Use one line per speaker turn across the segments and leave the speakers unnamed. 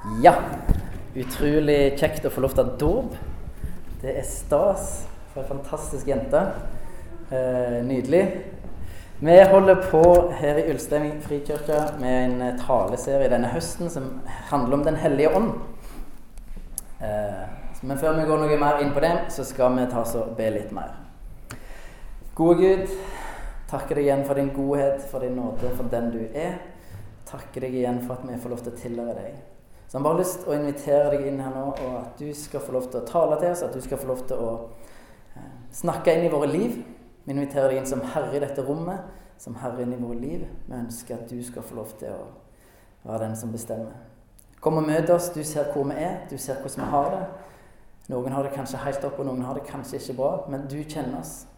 Ja. Utrolig kjekt å få lov til å ha dåp. Det er stas for ei fantastisk jente. Eh, nydelig. Vi holder på her i Ulstein frikirke med en eh, taleserie denne høsten som handler om Den hellige ånd. Eh, men før vi går noe mer inn på det, så skal vi ta oss og be litt mer. Gode Gud, takker deg igjen for din godhet, for din nåde, for den du er. Takker deg igjen for at vi får lov til å tilhøre deg. Så har bare lyst til å invitere deg inn her nå, og at du skal få lov til å tale til oss, at du skal få lov til å eh, snakke inn i våre liv. Vi inviterer deg inn som herre i dette rommet, som herre inn i våre liv. Vi ønsker at du skal få lov til å være den som bestemmer. Kom og møt oss. Du ser hvor vi er, du ser hvordan vi har det. Noen har det kanskje helt opp, noen har det kanskje ikke bra, men du kjenner oss.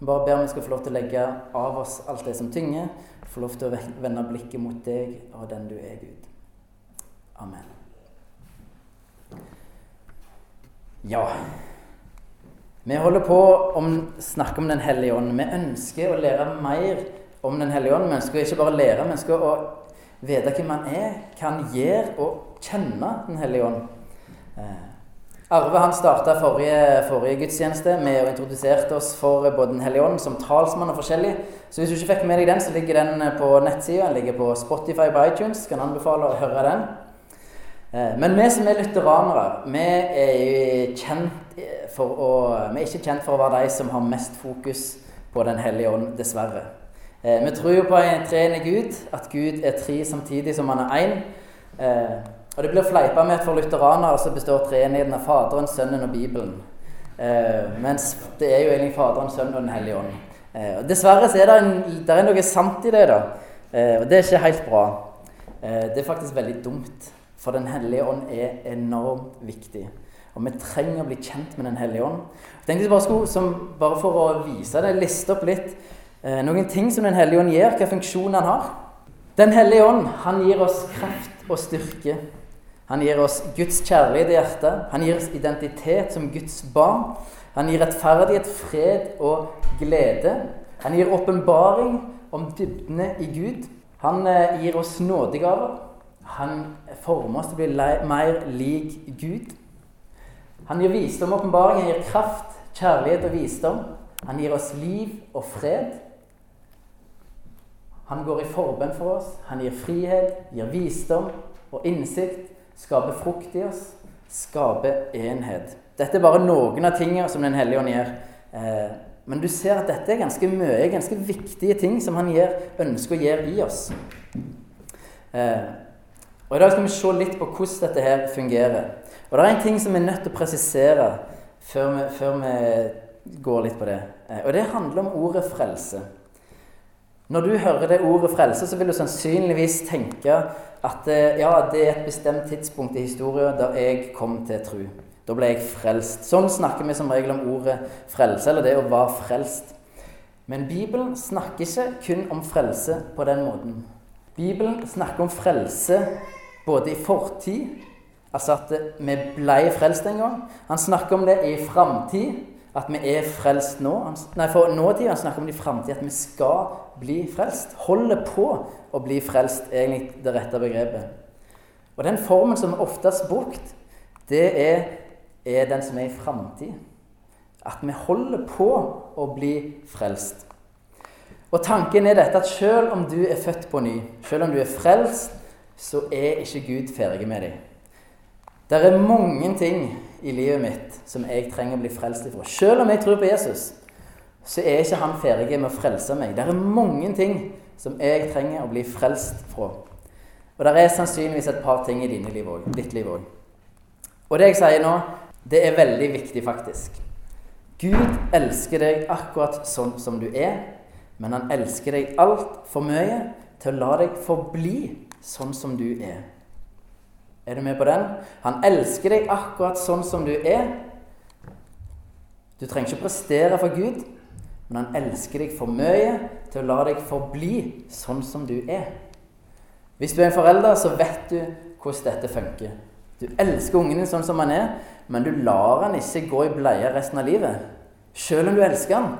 Vi bare ber om vi skal få lov til å legge av oss alt det som tynger, få lov til å vende blikket mot deg og den du er, Gud. Amen. Ja Vi holder på å snakke om Den hellige ånd. Vi ønsker å lære mer om Den hellige ånd. Vi ønsker ikke bare å lære, vi ønsker å vite hvem han er, hva han gjør, og kjenne Den hellige ånd. Eh, Arve han starta forrige, forrige, gudstjeneste med å introdusere oss for både Den hellige ånd som talsmann og forskjellig. Så hvis du ikke fikk med deg den, så ligger den på nettsida. Den ligger på Spotify på iTunes. Kan anbefale å høre den. Eh, men vi som er lutheranere, vi er for å Vi er ikke kjent for å være de som har mest fokus på Den hellige ånd, dessverre. Eh, vi tror jo på en treenig Gud, at Gud er tre samtidig som han er én. Eh, og det blir fleipa med at for lutheranere så består treenigheten av Faderen, Sønnen og Bibelen. Mens det er jo egentlig Faderen, Sønnen og Den hellige ånd. Og dessverre så er det, en, det er noe sant i det, da. Og det er ikke helt bra. Det er faktisk veldig dumt. For Den hellige ånd er enormt viktig. Og vi trenger å bli kjent med Den hellige ånd. Jeg tenkte bare skulle, som, bare for å vise deg, liste opp litt eh, noen ting som Den hellige ånd gjør, hvilken funksjon han har. Den hellige ånd han gir oss kraft og styrke. Han gir oss Guds kjærlighet i hjertet. Han gir oss identitet som Guds barn. Han gir rettferdighet, fred og glede. Han gir åpenbaring om dybdene i Gud. Han eh, gir oss nådegaver. Han former oss til å bli mer lik Gud. Han gir visdom og åpenbaring. Han gir kraft, kjærlighet og visdom. Han gir oss liv og fred. Han går i forbønn for oss. Han gir frihet, gir visdom og innsikt. Skaper frukt i oss. Skaper enhet. Dette er bare noen av tingene som Den hellige ånd gjør. Eh, men du ser at dette er ganske mye, ganske viktige ting som han gjør, ønsker å gjøre i oss. Eh, og I dag skal vi se litt på hvordan dette her fungerer. Og Det er en ting som vi er nødt til å presisere før vi, før vi går litt på det. Eh, og det handler om ordet frelse. Når du hører det ordet frelse, så vil du sannsynligvis tenke at eh, ja, det er et bestemt tidspunkt i historien da jeg kom til tro. Da ble jeg frelst. Sånn snakker vi som regel om ordet frelse, eller det å være frelst. Men Bibelen snakker ikke kun om frelse på den måten. Bibelen snakker om frelse både i fortid, altså at vi ble frelst en gang. Han snakker om det i framtid, at vi er frelst nå. Nei, for nåtid han snakker om det i framtid, at vi skal bli frelst. Holde på å bli frelst, egentlig det rette begrepet. Og den formen som er oftest brukt, det er, er den som er i framtid. At vi holder på å bli frelst. Og tanken er dette at selv om du er født på ny, selv om du er frelst, så er ikke Gud ferdig med deg. Det er mange ting i livet mitt som jeg trenger å bli frelst ifra. Selv om jeg tror på Jesus, så er ikke han ferdig med å frelse meg. Det er mange ting som jeg trenger å bli frelst fra. Og det er sannsynligvis et par ting i liv også, ditt liv òg. Og det jeg sier nå, det er veldig viktig, faktisk. Gud elsker deg akkurat sånn som du er, men han elsker deg altfor mye til å la deg forbli sånn som du er. Er du med på den? Han elsker deg akkurat sånn som du er. Du trenger ikke prestere for Gud, men han elsker deg for mye til å la deg forbli sånn som du er. Hvis du er en forelder, så vet du hvordan dette funker. Du elsker ungen din sånn som han er, men du lar han ikke gå i bleie resten av livet. Selv om du elsker han.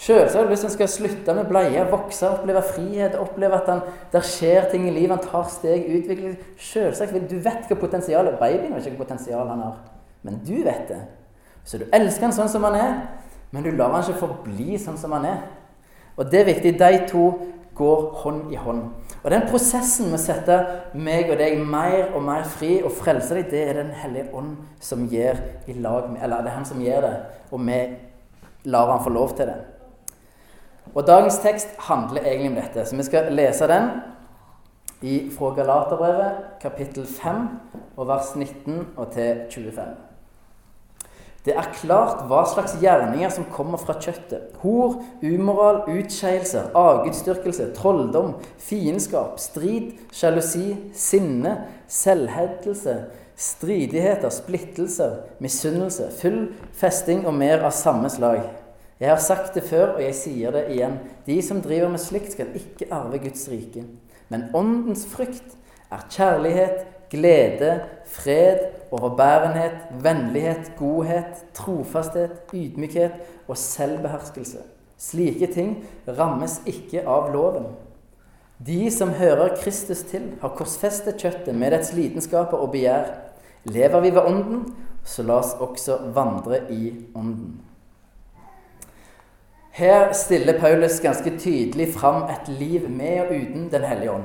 Selvsagt hvis han skal slutte med bleie, vokse, oppleve frihet, oppleve at han, der skjer ting i livet, han tar steg, utvikler Selvsagt. Du vet hva potensialet Babyen vet ikke hva potensialet han har, men du vet det. Så du elsker han sånn som han er, men du lar han ikke forbli sånn som han er. Og det er viktig. De to går hånd i hånd. Og den prosessen med å sette meg og deg mer og mer fri og frelse deg, det er Den hellige ånd som gjør i lag med Eller det er han som gjør det, og vi lar han få lov til det. Og Dagens tekst handler egentlig om dette, så vi skal lese den i, fra Galaterbrevet, kapittel 5, og vers 19 og til 25. Det er klart hva slags gjerninger som kommer fra kjøttet. Hor, umoral, utskeielser, avgudsdyrkelse, trolldom, fiendskap, strid, sjalusi, sinne, selvhevdelse, stridigheter, splittelser, misunnelse, full festing og mer av samme slag. Jeg har sagt det før, og jeg sier det igjen. De som driver med slikt, skal ikke arve Guds rike. Men åndens frykt er kjærlighet, glede, fred, overbærenhet, vennlighet, godhet, trofasthet, ydmykhet og selvbeherskelse. Slike ting rammes ikke av loven. De som hører Kristus til, har korsfestet kjøttet med dets lidenskaper og begjær. Lever vi ved Ånden, så la oss også vandre i Ånden. Her stiller Paulus ganske tydelig fram et liv med og uten Den hellige ånd.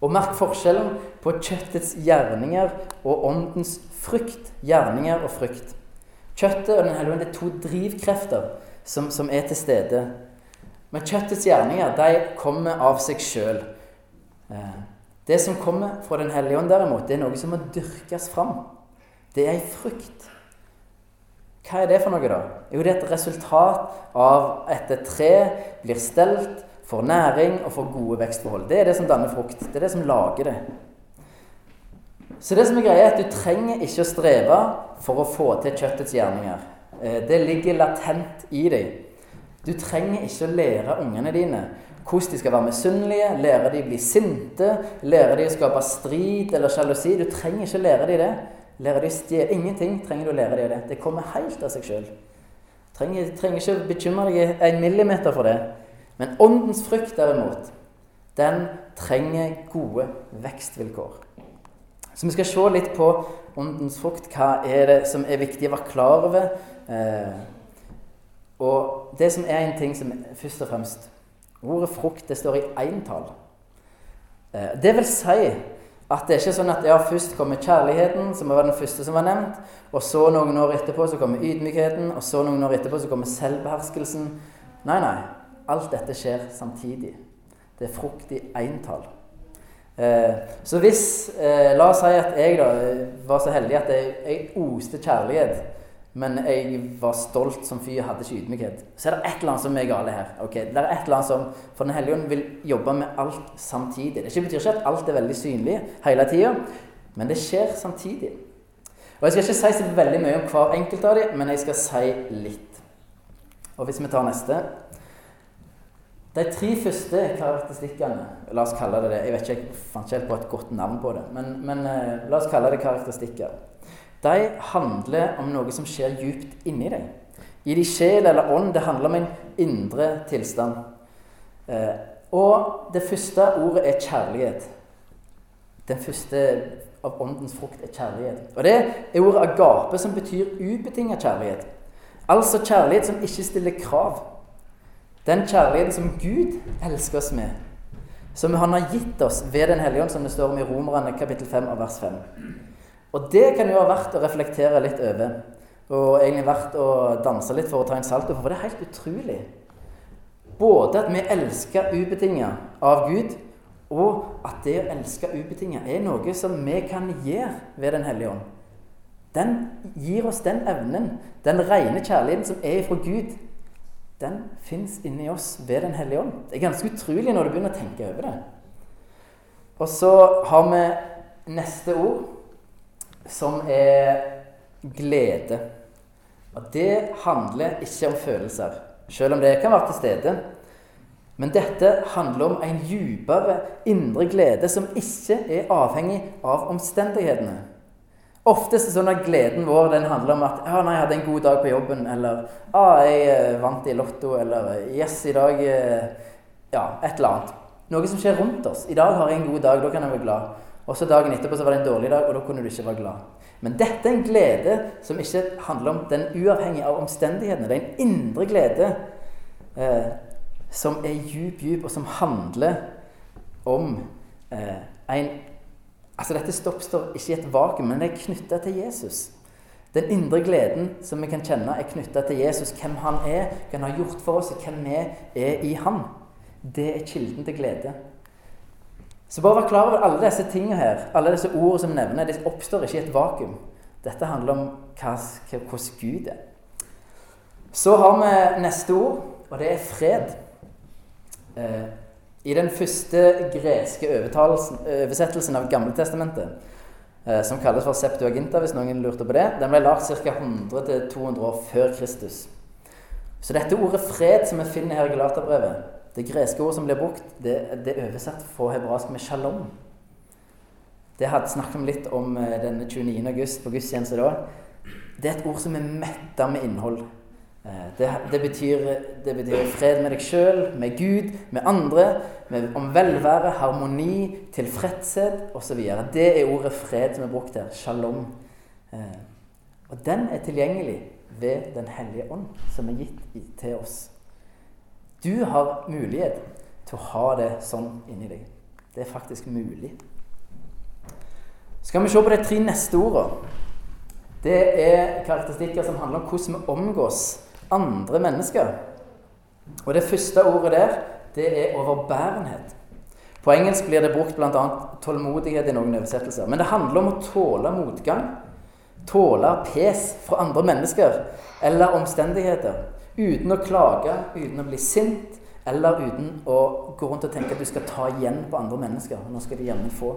Og merk forskjellen på kjøttets gjerninger og åndens frykt. Gjerninger og frykt. Kjøttet og Den hellige ånd er to drivkrefter som, som, er til stede. Men kjøttets gjerninger de kommer av seg sjøl. Eh, det som kommer fra Den hellige ånd, derimot, det er noe som må dyrkes fram. Det er ei frykt. Hva er det for noe, da? Jo, det er et resultat av at et tre blir stelt for næring og for gode vekstforhold. Det er det som danner frukt. Det er det som lager det. Så det som er greia, er at du trenger ikke å streve for å få til kjøttets gjerninger. Eh, det ligger latent i deg. Du trenger ikke å lære ungene dine hvordan de skal være misunnelige, lære de å bli sinte, lære de å skape strid eller sjalusi. Du trenger ikke å lære de det. Lære de å stjele. Ingenting trenger du å lære deg det. Det kommer helt av seg sjøl. Du trenger, trenger ikke bekymre deg en millimeter for det. Men åndens frykt, derimot, den trenger gode vekstvilkår. Så vi skal se litt på åndens frukt. Hva er det som er viktig å være klar over? Eh, og det som er en ting som først og fremst Ordet frukt det står i eintall. Eh, det vil si at det er ikke sånn at ja, først kommer kjærligheten, som var den første som var nevnt, og så noen år etterpå så kommer ydmykheten, og så noen år etterpå så kommer selvbeherskelsen. Nei, nei. Alt dette skjer samtidig. Det er frukt i eintall. Eh, så hvis eh, La oss si at jeg da var så heldig at jeg, jeg oste kjærlighet, men jeg var stolt som fyr hadde ikke ydmykhet, så er det et eller annet som er gale her. Okay? Det er et eller annet som, For Den hellige ånd vil jobbe med alt samtidig. Det betyr ikke at alt er veldig synlig hele tida, men det skjer samtidig. Og Jeg skal ikke si så veldig mye om hver enkelt av dem, men jeg skal si litt. Og Hvis vi tar neste de tre første karakteristikkene La oss kalle det det. Jeg vet ikke, jeg fant ikke helt på et godt navn på det. Men, men uh, la oss kalle det karakteristikker. De handler om noe som skjer djupt inni deg. I din sjel eller ånd. Det handler om en indre tilstand. Uh, og det første ordet er kjærlighet. Den første av åndens frukt er kjærlighet. Og det er ordet agape, som betyr ubetinga kjærlighet. Altså kjærlighet som ikke stiller krav. Den kjærligheten som Gud elsker oss med, som Han har gitt oss ved Den hellige ånd, som det står om i Romerne kapittel 5 av vers 5. Og det kan jo være verdt å reflektere litt over. Og egentlig verdt å danse litt for å ta en salto for det er helt utrolig. Både at vi elsker ubetinga av Gud, og at det å elske ubetinga er noe som vi kan gjøre ved Den hellige ånd. Den gir oss den evnen, den rene kjærligheten som er fra Gud, den fins inni oss ved Den hellige ånd. Det er ganske utrolig når du begynner å tenke over det. Og så har vi neste ord, som er glede. Og det handler ikke om følelser, selv om det kan være til stede. Men dette handler om en dypere indre glede som ikke er avhengig av omstendighetene. Ofte er sånn at gleden vår den handler om at ah, nei, 'Jeg hadde en god dag på jobben', eller ah, 'Jeg eh, vant i Lotto', eller 'Yes, i dag eh, Ja, et eller annet. Noe som skjer rundt oss. 'I dag har jeg en god dag, da kan jeg være glad'. Og så dagen etterpå så var det en dårlig dag, og da kunne du ikke være glad. Men dette er en glede som ikke handler om den uavhengig av omstendighetene. Det er en indre glede eh, som er djup, djup, og som handler om eh, en Altså Dette oppstår ikke i et vakuum, men det er knytta til Jesus. Den indre gleden som vi kan kjenne, er knytta til Jesus, hvem han er, hva han har gjort for oss, og hvem vi er i han. Det er kilden til glede. Så bare vær klar over alle disse tingene her, alle disse ordene som nevner, de oppstår ikke i et vakuum. Dette handler om hvordan Gud er. Så har vi neste ord, og det er fred. Eh, I den første greske oversettelsen av Gammeltestamentet, eh, som kalles for Septuaginta, hvis noen lurte på det, den ble lagd ca. 100-200 år før Kristus. Så dette ordet fred som vi finner her i Galaterbrevet, det greske ordet som blir brukt, det, det er oversatt fra hebraisk med shalom. Det hadde snakket om litt om eh, denne 29. august på gudstjeneste da. Det er et ord som er metta med innhold. Eh, det, det, betyr, det, betyr, fred med deg sjøl, med Gud, med andre, med, om velvære, harmoni, tilfredshet osv. Det er ordet fred som er brukt her. Shalom. Eh, og den er tilgjengelig ved Den hellige ånd, som er gitt til oss. Du har mulighet til å ha det sånn inni deg. Det er faktisk mulig. Skal vi se på de tre neste ordene. Det er karakteristikker som handler om hvordan vi omgås andre mennesker. Og det første ordet der, det er overbærenhet. På engelsk blir det brukt bl.a. tålmodighet i noen oversettelser. Men det handler om å tåle motgang. Tåle pes fra andre mennesker eller omstendigheter. Uten å klage, uten å bli sint, eller uten å gå rundt og tenke at du skal ta igjen på andre mennesker. Nå skal de gjerne få.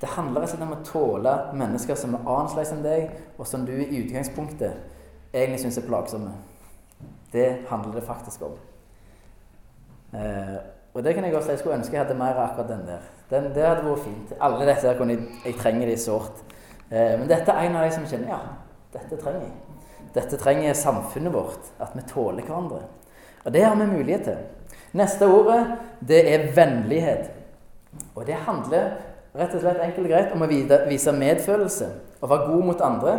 Det handler slett om å tåle mennesker som er annerledes enn deg, og som du i utgangspunktet egentlig syns er plagsomme. Det handler det faktisk om. Eh, og det kan jeg også si. Jeg skulle ønske jeg hadde mer av akkurat den der. Den, det hadde vært fint. Alle disse her kunne jeg, jeg trenger de sårt. Eh, men dette er en av de som kjenner ja, dette trenger jeg. Dette trenger samfunnet vårt, at vi tåler hverandre. Og det har vi mulighet til. Neste ordet, det er vennlighet. Og det handler rett og slett enkelt og greit om å vise medfølelse og være god mot andre.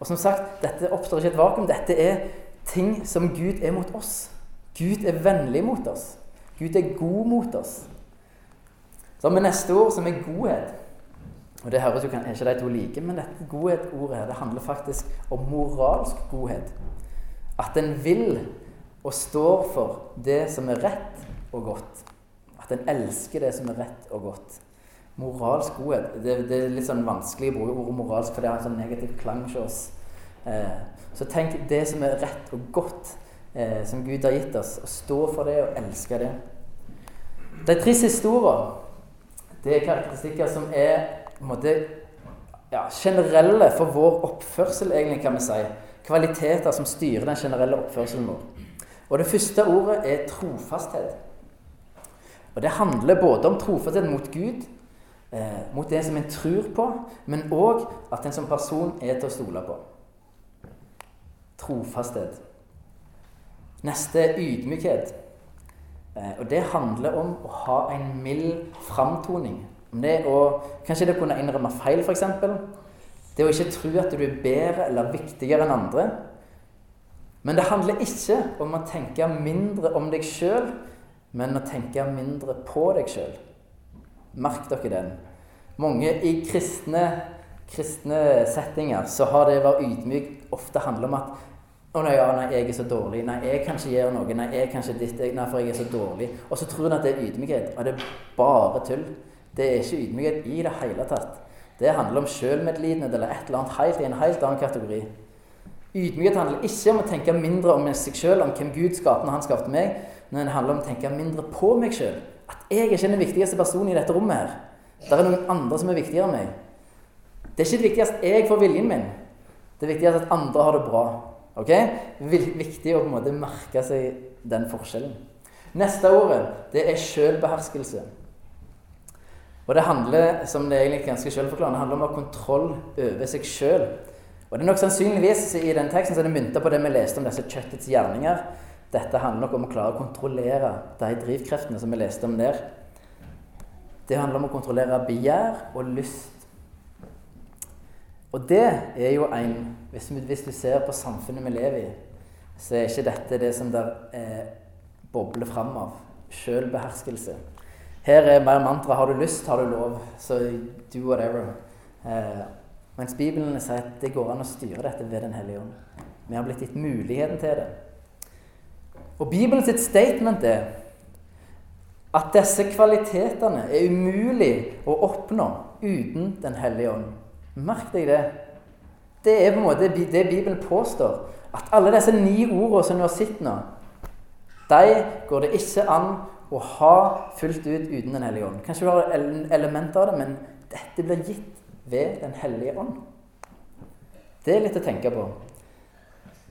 Og som sagt, dette oppstår ikke et vakuum. Dette er ting som Gud er mot oss. Gud er vennlig mot oss. Gud er god mot oss. Så har vi neste ord, som er godhet. Og Det høres jo ikke de to like, men dette godhet-ordet her, det handler faktisk om moralsk godhet. At en vil og står for det som er rett og godt. At en elsker det som er rett og godt. Moralsk godhet Det, det er litt sånn vanskelig å bruke ordet moralsk, for det har en sånn negativ klang hos oss. Eh, så tenk det som er rett og godt, eh, som Gud har gitt oss. Å stå for det og elske det. De tre siste ordene det er karakteristikker som er på en måte, ja, generelle for vår oppførsel, egentlig, kan vi si. Kvaliteter som styrer den generelle oppførselen vår. Og Det første ordet er trofasthet. Og Det handler både om trofasthet mot Gud, eh, mot det som en tror på, men òg at en som person er til å stole på. Trofasthet. Neste er ydmykhet. Eh, og Det handler om å ha en mild framtoning om det å Kanskje det å kunne innrømme feil, f.eks. Det å ikke tro at du er bedre eller viktigere enn andre. Men det handler ikke om å tenke mindre om deg sjøl, men å tenke mindre på deg sjøl. Merk dere den. Mange i kristne, kristne settinger så har det å være ydmyk ofte handler om at å nei, ja, nei, jeg er så dårlig. Nei, jeg kan ikke gjøre noe. Nei, jeg kan ikke ditt. Nei, for jeg er så dårlig. Og så tror en at det er ydmykhet. Og det er bare tull. Det er ikke ydmykhet i det hele tatt. Det handler om sjølmedlidenhet eller et eller annet helt i en helt annen kategori. Ydmykhet handler ikke om å tenke mindre om seg sjøl, om hvem Gud skapte når han skapte meg, men det handler om å tenke mindre på meg sjøl. At jeg er ikke den viktigste personen i dette rommet her. Det er noen andre som er viktigere enn meg. Det er ikke det viktigste jeg får viljen min. Det er viktigst at andre har det bra. Ok? Viktig å på en måte merke seg den forskjellen. Neste ordet det er sjølbeherskelse. Og det handler som det er egentlig ganske selvforklarende, handler om å ha kontroll over seg sjøl. Og det er nok sannsynligvis i den teksten så er det mynta på det vi leste om disse kjøttets gjerninger. Dette handler nok om å klare å kontrollere de drivkreftene som vi leste om der. Det handler om å kontrollere begjær og lyst. Og det er jo en Hvis, hvis du ser på samfunnet vi lever i, så er ikke dette det som der eh, bobler fram av. Sjølbeherskelse. Her er mer mantra 'har du lyst, har du lov', så do whatever. Eh, mens Bibelen sier at det går an å styre dette ved Den hellige ånd. Vi har blitt gitt muligheten til det. Og Bibelens statement er at disse kvalitetene er umulig å oppnå uten Den hellige ånd. Merk deg det. Det er på en måte det Bibelen påstår. At alle disse ni ordene som du har sett nå, de går det ikke an å ha fullt ut uten Den hellige ånd. Kanskje du har elementer av det, men dette blir gitt ved Den hellige ånd. Det er litt å tenke på.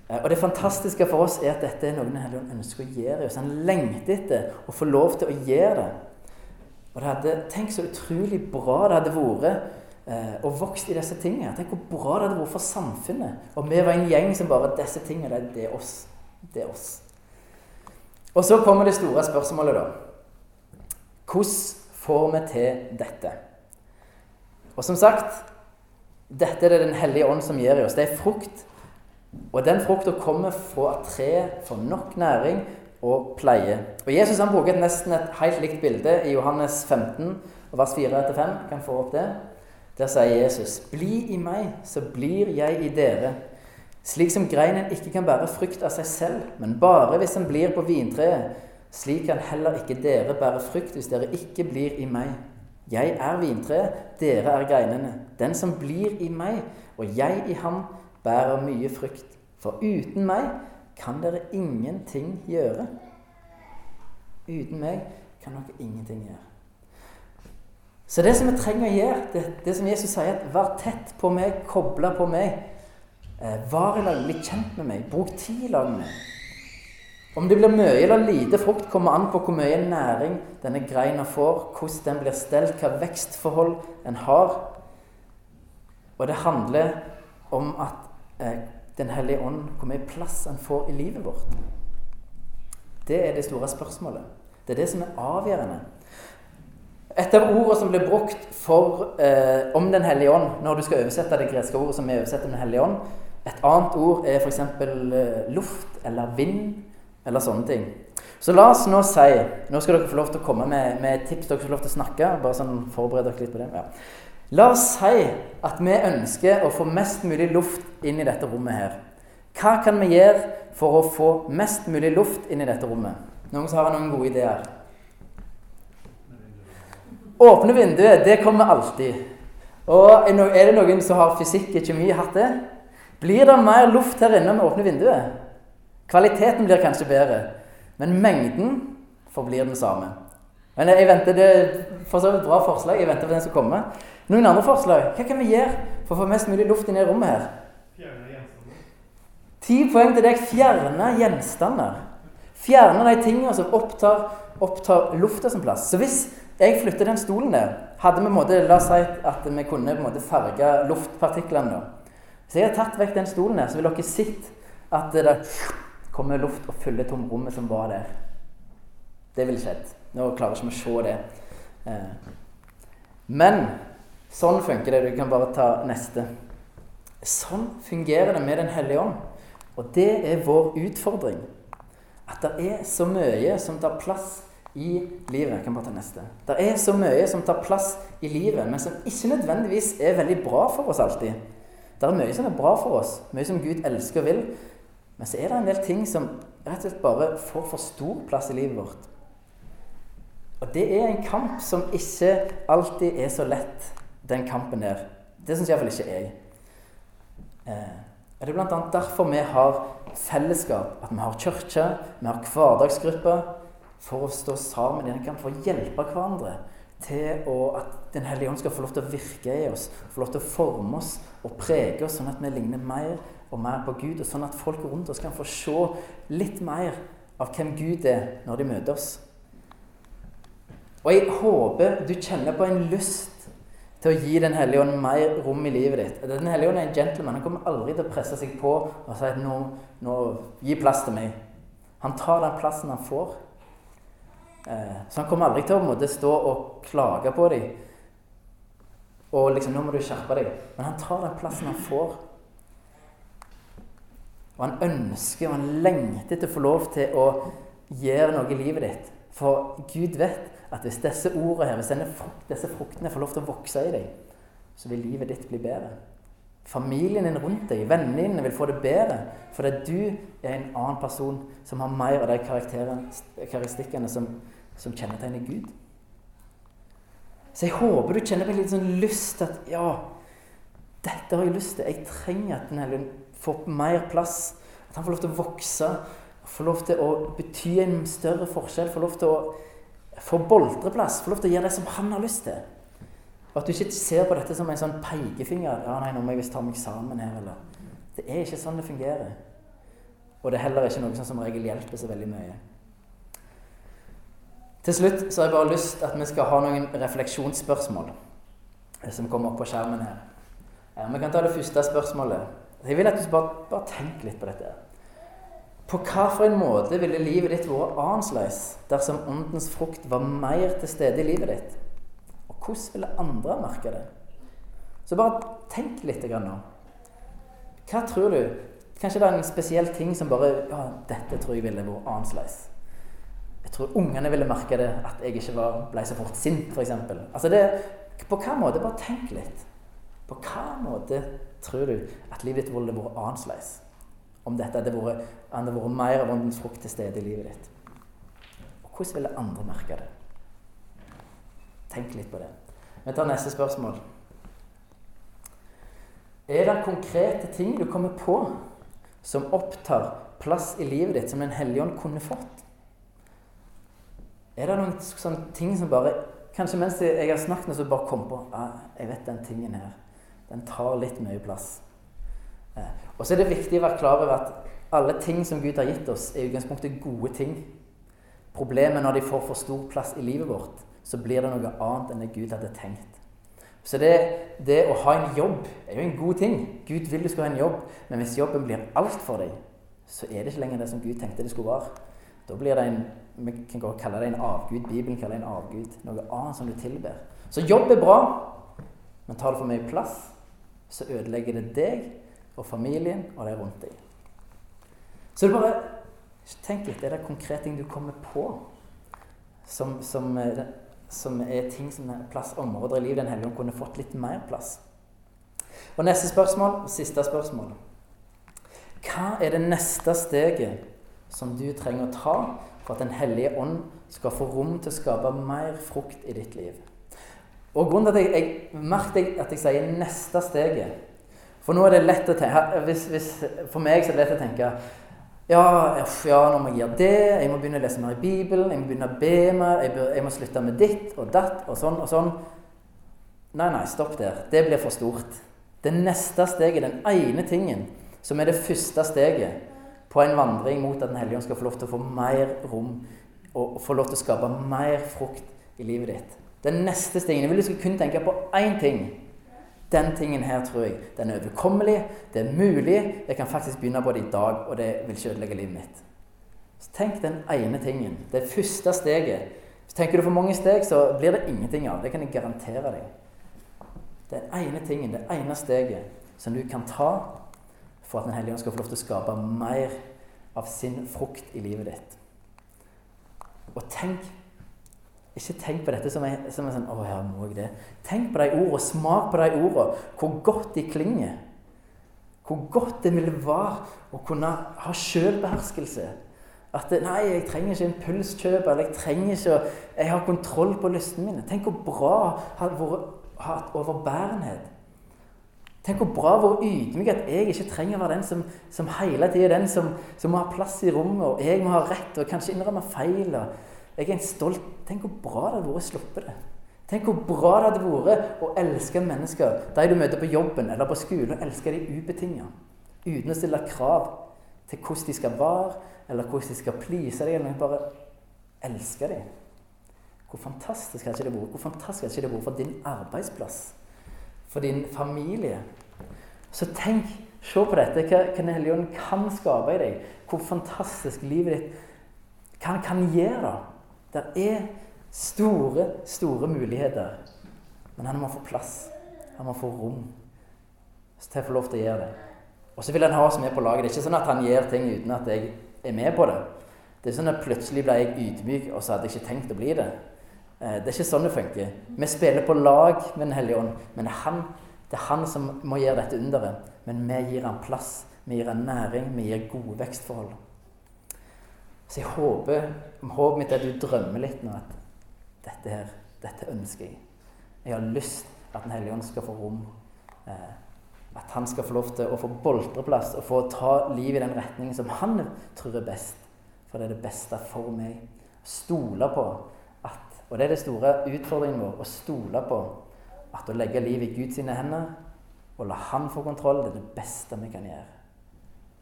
Eh, og det fantastiske for oss er at dette er noe Den hellige ånd ønsker å gjøre oss. Han lengter etter å få lov til å gjøre det. Og det hadde, Tenk så utrolig bra det hadde vært eh, å vokse i disse tingene. Tenk hvor bra det hadde vært for samfunnet. Og vi var en gjeng som bare Disse tingene, det er oss. Det er oss. Og så kommer det store spørsmålet, da. Hvordan får vi til dette? Og som sagt, dette er det Den hellige ånd som gir i oss. Det er frukt. Og den frukta kommer fra at treet får nok næring og pleie. Og Jesus han bruker nesten et helt likt bilde i Johannes 15, vers 4-5. Kan få opp det. Der sier Jesus.: Bli i meg, så blir jeg i dere. Slik som greinen ikke kan bære frukt av seg selv, men bare hvis den blir på vintreet, slik kan heller ikke dere bære frukt hvis dere ikke blir i meg. Jeg er vintreet, dere er greinene. Den som blir i meg, og jeg i ham, bærer mye frukt. For uten meg kan dere ingenting gjøre. Uten meg kan dere ingenting gjøre. Så det som vi trenger å gjøre, det, det som Jesus sier, at vær tett på meg, koble på meg. Eh, var i lag, bli kjent med meg, bruk tid i lag med meg. Om det blir mye eller lite frukt, kommer an på hvor mye næring denne greina får, hvordan den blir stelt, hva vekstforhold en har. Og det handler om at eh, Den hellige ånd, hvor mye plass en får i livet vårt. Det er det store spørsmålet. Det er det som er avgjørende. Et av ordene som blir brukt for, eh, om Den hellige ånd, når du skal oversette det greske ordet som er oversett om Den hellige ånd Et annet ord er f.eks. Eh, luft eller vind eller sånne ting. Så la oss nå si Nå skal dere få lov til å komme med, med tips. Dere skal få lov til å snakke. Bare sånn forbered dere litt på det. Ja. La oss si at vi ønsker å få mest mulig luft inn i dette rommet her. Hva kan vi gjøre for å få mest mulig luft inn i dette rommet? Noen som har noen gode ideer? Åpne vinduet, det kommer alltid. Og er det noen som har fysikk og kjemi hatt det? Blir det mer luft her inne med åpne vinduet? Kvaliteten blir kanskje bedre, men mengden forblir den samme. Men jeg venter det for så vidt bra forslag. Jeg venter på den som kommer. Noen andre forslag? Hva kan vi gjøre for å få mest mulig luft inn i rommet her? Ti poeng til deg. Fjerne gjenstander. Fjerne de tingene som opptar, opptar lufta som plass. Så hvis jeg flytter den stolen der, hadde vi måte, La oss si at vi kunne på en måte farge luftpartiklene. Hvis jeg har tatt vekk den stolen der, så vil dere sett at det kommer luft og fyller tomrommet som var der. Det ville skjedd. Nå klarer vi ikke å se det. Eh, men sånn funker det. Du kan bare ta neste. Sånn fungerer det med Den hellige ånd. Og det er vår utfordring. At det er så mye som tar plass i livet. Jeg kan bare ta neste. Det er så mye som tar plass i livet, men som ikke nødvendigvis er veldig bra for oss alltid. Det er mye som er bra for oss, mye som Gud elsker og vil. Men så er det en del ting som rett og slett bare får for stor plass i livet vårt. Og det er en kamp som ikke alltid er så lett, den kampen der. Det syns iallfall ikke jeg. Eh, det er bl.a. derfor vi har fellesskap, at vi har kirke, vi har hverdagsgrupper, for å stå sammen i en kampen, for å hjelpe hverandre til å, at Den hellige ånd skal få lov til å virke i oss, få lov til å forme oss og prege oss, sånn at vi ligner mer og mer på Gud, og sånn at folk rundt oss kan få se litt mer av hvem Gud er når de møter oss. Og jeg håper du kjenner på en lyst til å gi Den hellige ånd mer rom i livet ditt. Den hellige ånd er en gentleman. Han kommer aldri til å presse seg på og si at nå, nå gi plass til meg. Han tar den plassen han får. Eh, så han kommer aldri til å måtte stå og klage på dem. Og liksom 'Nå må du skjerpe deg.' Men han tar den plassen han får. Og han ønsker og han lengter til å få lov til å gjøre noe i livet ditt. For Gud vet at hvis disse ordene her, hvis denne, disse fruktene får lov til å vokse i deg, så vil livet ditt bli bedre. Familien din rundt deg, vennene dine, vil få det bedre fordi du er en annen person som har mer av de karakteristikkene som, som kjennetegner Gud. Så jeg håper du kjenner på litt sånn lyst til at ja, dette har jeg lyst til. Jeg trenger at Den hellige får mer plass. At han får lov til å vokse. Får lov til å bety en større forskjell. Får lov til å få boltreplass. Får lov til å gjøre det som han har lyst til. Og at du ikke ser på dette som en sånn pekefinger. ja, nei, nå må jeg visst ta meg sammen her, eller. Det er ikke sånn det fungerer. Og det er heller ikke noe som som regel hjelper så veldig mye. Til slutt så har jeg bare lyst at vi skal ha noen refleksjonsspørsmål som kommer opp på skjermen her. Ja, vi kan ta det første spørsmålet. Jeg vil at du bare, bare tenker litt på dette. På hvilken måte ville livet ditt vært annerledes dersom åndens frukt var mer til stede i livet ditt? Hvordan ville andre merke det? Så bare tenk litt nå. Hva tror du? Kanskje det er en spesiell ting som bare Ja, dette tror jeg ville vært annerledes. Jeg tror ungene ville merke det, at jeg ikke var, ble så fort sint, f.eks. Altså det, på hva måte? Bare tenk litt. På hva måte tror du at livet ditt ville vært annerledes? Om dette hadde vært, hadde vært mer av åndens frukt til stede i livet ditt. Og hvordan ville andre merke det? Tenk litt på det. Vi tar neste spørsmål. Er det konkrete ting du kommer på som opptar plass i livet ditt, som Den hellige ånd kunne fått? Er det noen sånne ting som bare Kanskje mens jeg har snakket, så bare kom på ah, Jeg vet den tingen her. Den tar litt mye plass. Eh, og så er det viktig å være klar over at alle ting som Gud har gitt oss, er i utgangspunktet gode ting. Problemet når de får for stor plass i livet vårt, så blir det noe annet enn det Gud hadde tenkt. Så det, det å ha en jobb er jo en god ting. Gud vil du skal ha en jobb. Men hvis jobben blir alt for deg, så er det ikke lenger det som Gud tenkte det skulle være. Da blir det en vi kan godt kalle det en avgud. Bibelen kaller det en avgud. Noe annet som du tilber. Så jobb er bra, men tar det for mye plass, så ødelegger det deg og familien og de rundt deg. Så du bare tenk litt. Er det konkrete ting du kommer på som, som, som er ting som er plass, områder i livet Den hellige kunne fått litt mer plass? Og neste spørsmål, siste spørsmål. Hva er det neste steget som du trenger å ta for at Den hellige ånd skal få rom til å skape mer frukt i ditt liv? Og grunnen til at jeg, jeg merker at jeg sier 'neste steget' For nå er det lett å tenke hvis, hvis, For meg så er det lett å tenke ja, ja, nå må jeg gjøre det, jeg må begynne å lese mer i Bibelen, jeg må begynne å be mer, jeg, bør, jeg må slutte med ditt og datt og sånn og sånn. Nei, nei, stopp der. Det blir for stort. Det neste steget, den ene tingen, som er det første steget på en vandring mot at Den hellige ånd skal få lov til å få mer rom og få lov til å skape mer frukt i livet ditt. Den neste steget, Jeg vil du skal kun tenke på én ting den tingen her tror jeg den er overkommelig, det er mulig. Jeg kan faktisk begynne på det i dag, og det vil ikke ødelegge livet mitt. Så tenk den ene tingen. Det første steget. Så tenker du for mange steg, så blir det ingenting av. Det kan jeg garantere deg. Den ene tingen, det ene steget som du kan ta for at Den hellige ånd skal få lov til å skape mer av sin frukt i livet ditt. Og tenk ikke tenk på dette som, er, som er sånn Å ja, må jeg det? Tenk på de ordene, smak på de ordene. Hvor godt de klinger. Hvor godt det ville være å kunne ha sjølbeherskelse. At nei, jeg trenger ikke impulskjøp, eller jeg trenger ikke å, Jeg har kontroll på lystene mine. Tenk hvor bra hadde vært hatt overbærenhet. Tenk hvor bra hvor ydmyk at jeg ikke trenger å være den som, som hele tida er den som, som, må ha plass i rommet, og jeg må ha rett, og kanskje innrømme feil. Og jeg er en stolt Tenk hvor bra det hadde vært å slippe det. Tenk hvor bra det hadde vært å elske mennesker, de du møter på jobben eller på skolen. Elske dem ubetinga. Uten å stille krav til hvordan de skal være, eller hvordan de skal please deg. Eller bare elske dem. Hvor fantastisk hadde ikke det vært Hvor fantastisk hadde det vært for din arbeidsplass? For din familie? Så tenk, se på dette, hva, hva Den hellige ånd kan skape i deg. Hvor fantastisk livet ditt kan, kan gjøre. Det er store, store muligheter. Men han må få plass. Han må få rom til å få lov til å gjøre det. Og så vil han ha oss med på laget. Det er ikke sånn at han gjør ting uten at jeg er med på det. Det er sånn at Plutselig ble jeg ydmyk, og så hadde jeg ikke tenkt å bli det. Eh, det er ikke sånn det funker. Vi spiller på lag med Den hellige ånd, men han, det er han som må gjøre dette underet. Men vi gir han plass, vi gir han næring, vi gir gode vekstforhold. Så jeg håper, håpet mitt er at du drømmer litt nå at dette her, dette ønsker jeg. Jeg har lyst at Den hellige ånd skal få rom. Eh, at han skal få lov til å få boltreplass og få ta livet i den retningen som han tror er best. For det er det beste for meg. Stole på at Og det er det store utfordringen vår. Å stole på at å legge livet i Guds hender og la Han få kontroll, det er det beste vi kan gjøre.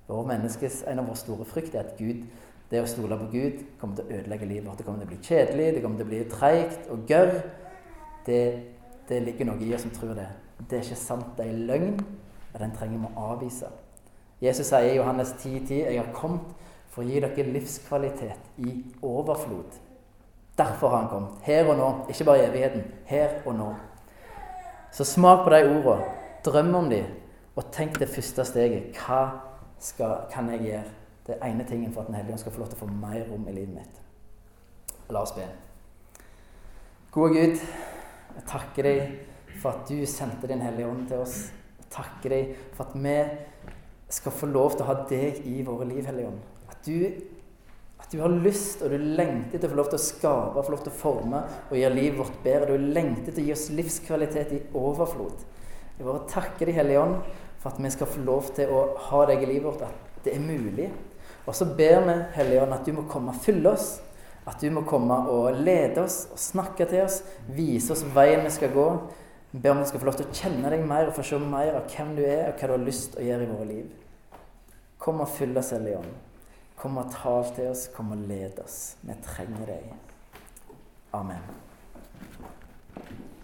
Vår menneskes, En av våre store frykt er at Gud, det å stole på Gud kommer til å ødelegge livet vårt. Det kommer til å bli kjedelig, det kommer til å bli treigt og gørr. Det, det ligger noe i oss som tror det. Det er ikke sant, det er løgn, og den trenger vi å avvise. Jesus sier i Johannes 10,10.: 10, 'Jeg har kommet for å gi dere livskvalitet i overflod'. Derfor har han kommet. Her og nå. Ikke bare i evigheten. Her og nå. Så smak på de ordene. Drøm om dem. Og tenk det første steget. Hva skal, kan jeg gjøre? Det er ene tingen for at Den hellige ånd skal få lov til å få mer rom i livet mitt. La oss be. Gode Gud, jeg takker deg for at du sendte Din Hellige Ånd til oss. Jeg takker deg for at vi skal få lov til å ha deg i våre liv, Hellige Ånd. At du, at du har lyst og du lengter til å få lov til å skape, få lov til å forme og gjøre livet vårt bedre. Du lengter til å gi oss livskvalitet i overflod. Jeg bare takker deg, Hellige Ånd, for at vi skal få lov til å ha deg i livet vårt. At det er mulig. Og så ber vi, Helligånd at du må komme og fylle oss. At du må komme og lede oss og snakke til oss, vise oss veien vi skal gå. Vi ber om vi skal få lov til å kjenne deg mer og få se mer av hvem du er, og hva du har lyst til å gjøre i våre liv. Kom og fyll oss, Helligånd. Kom og tal til oss, kom og led oss. Vi trenger deg. Amen.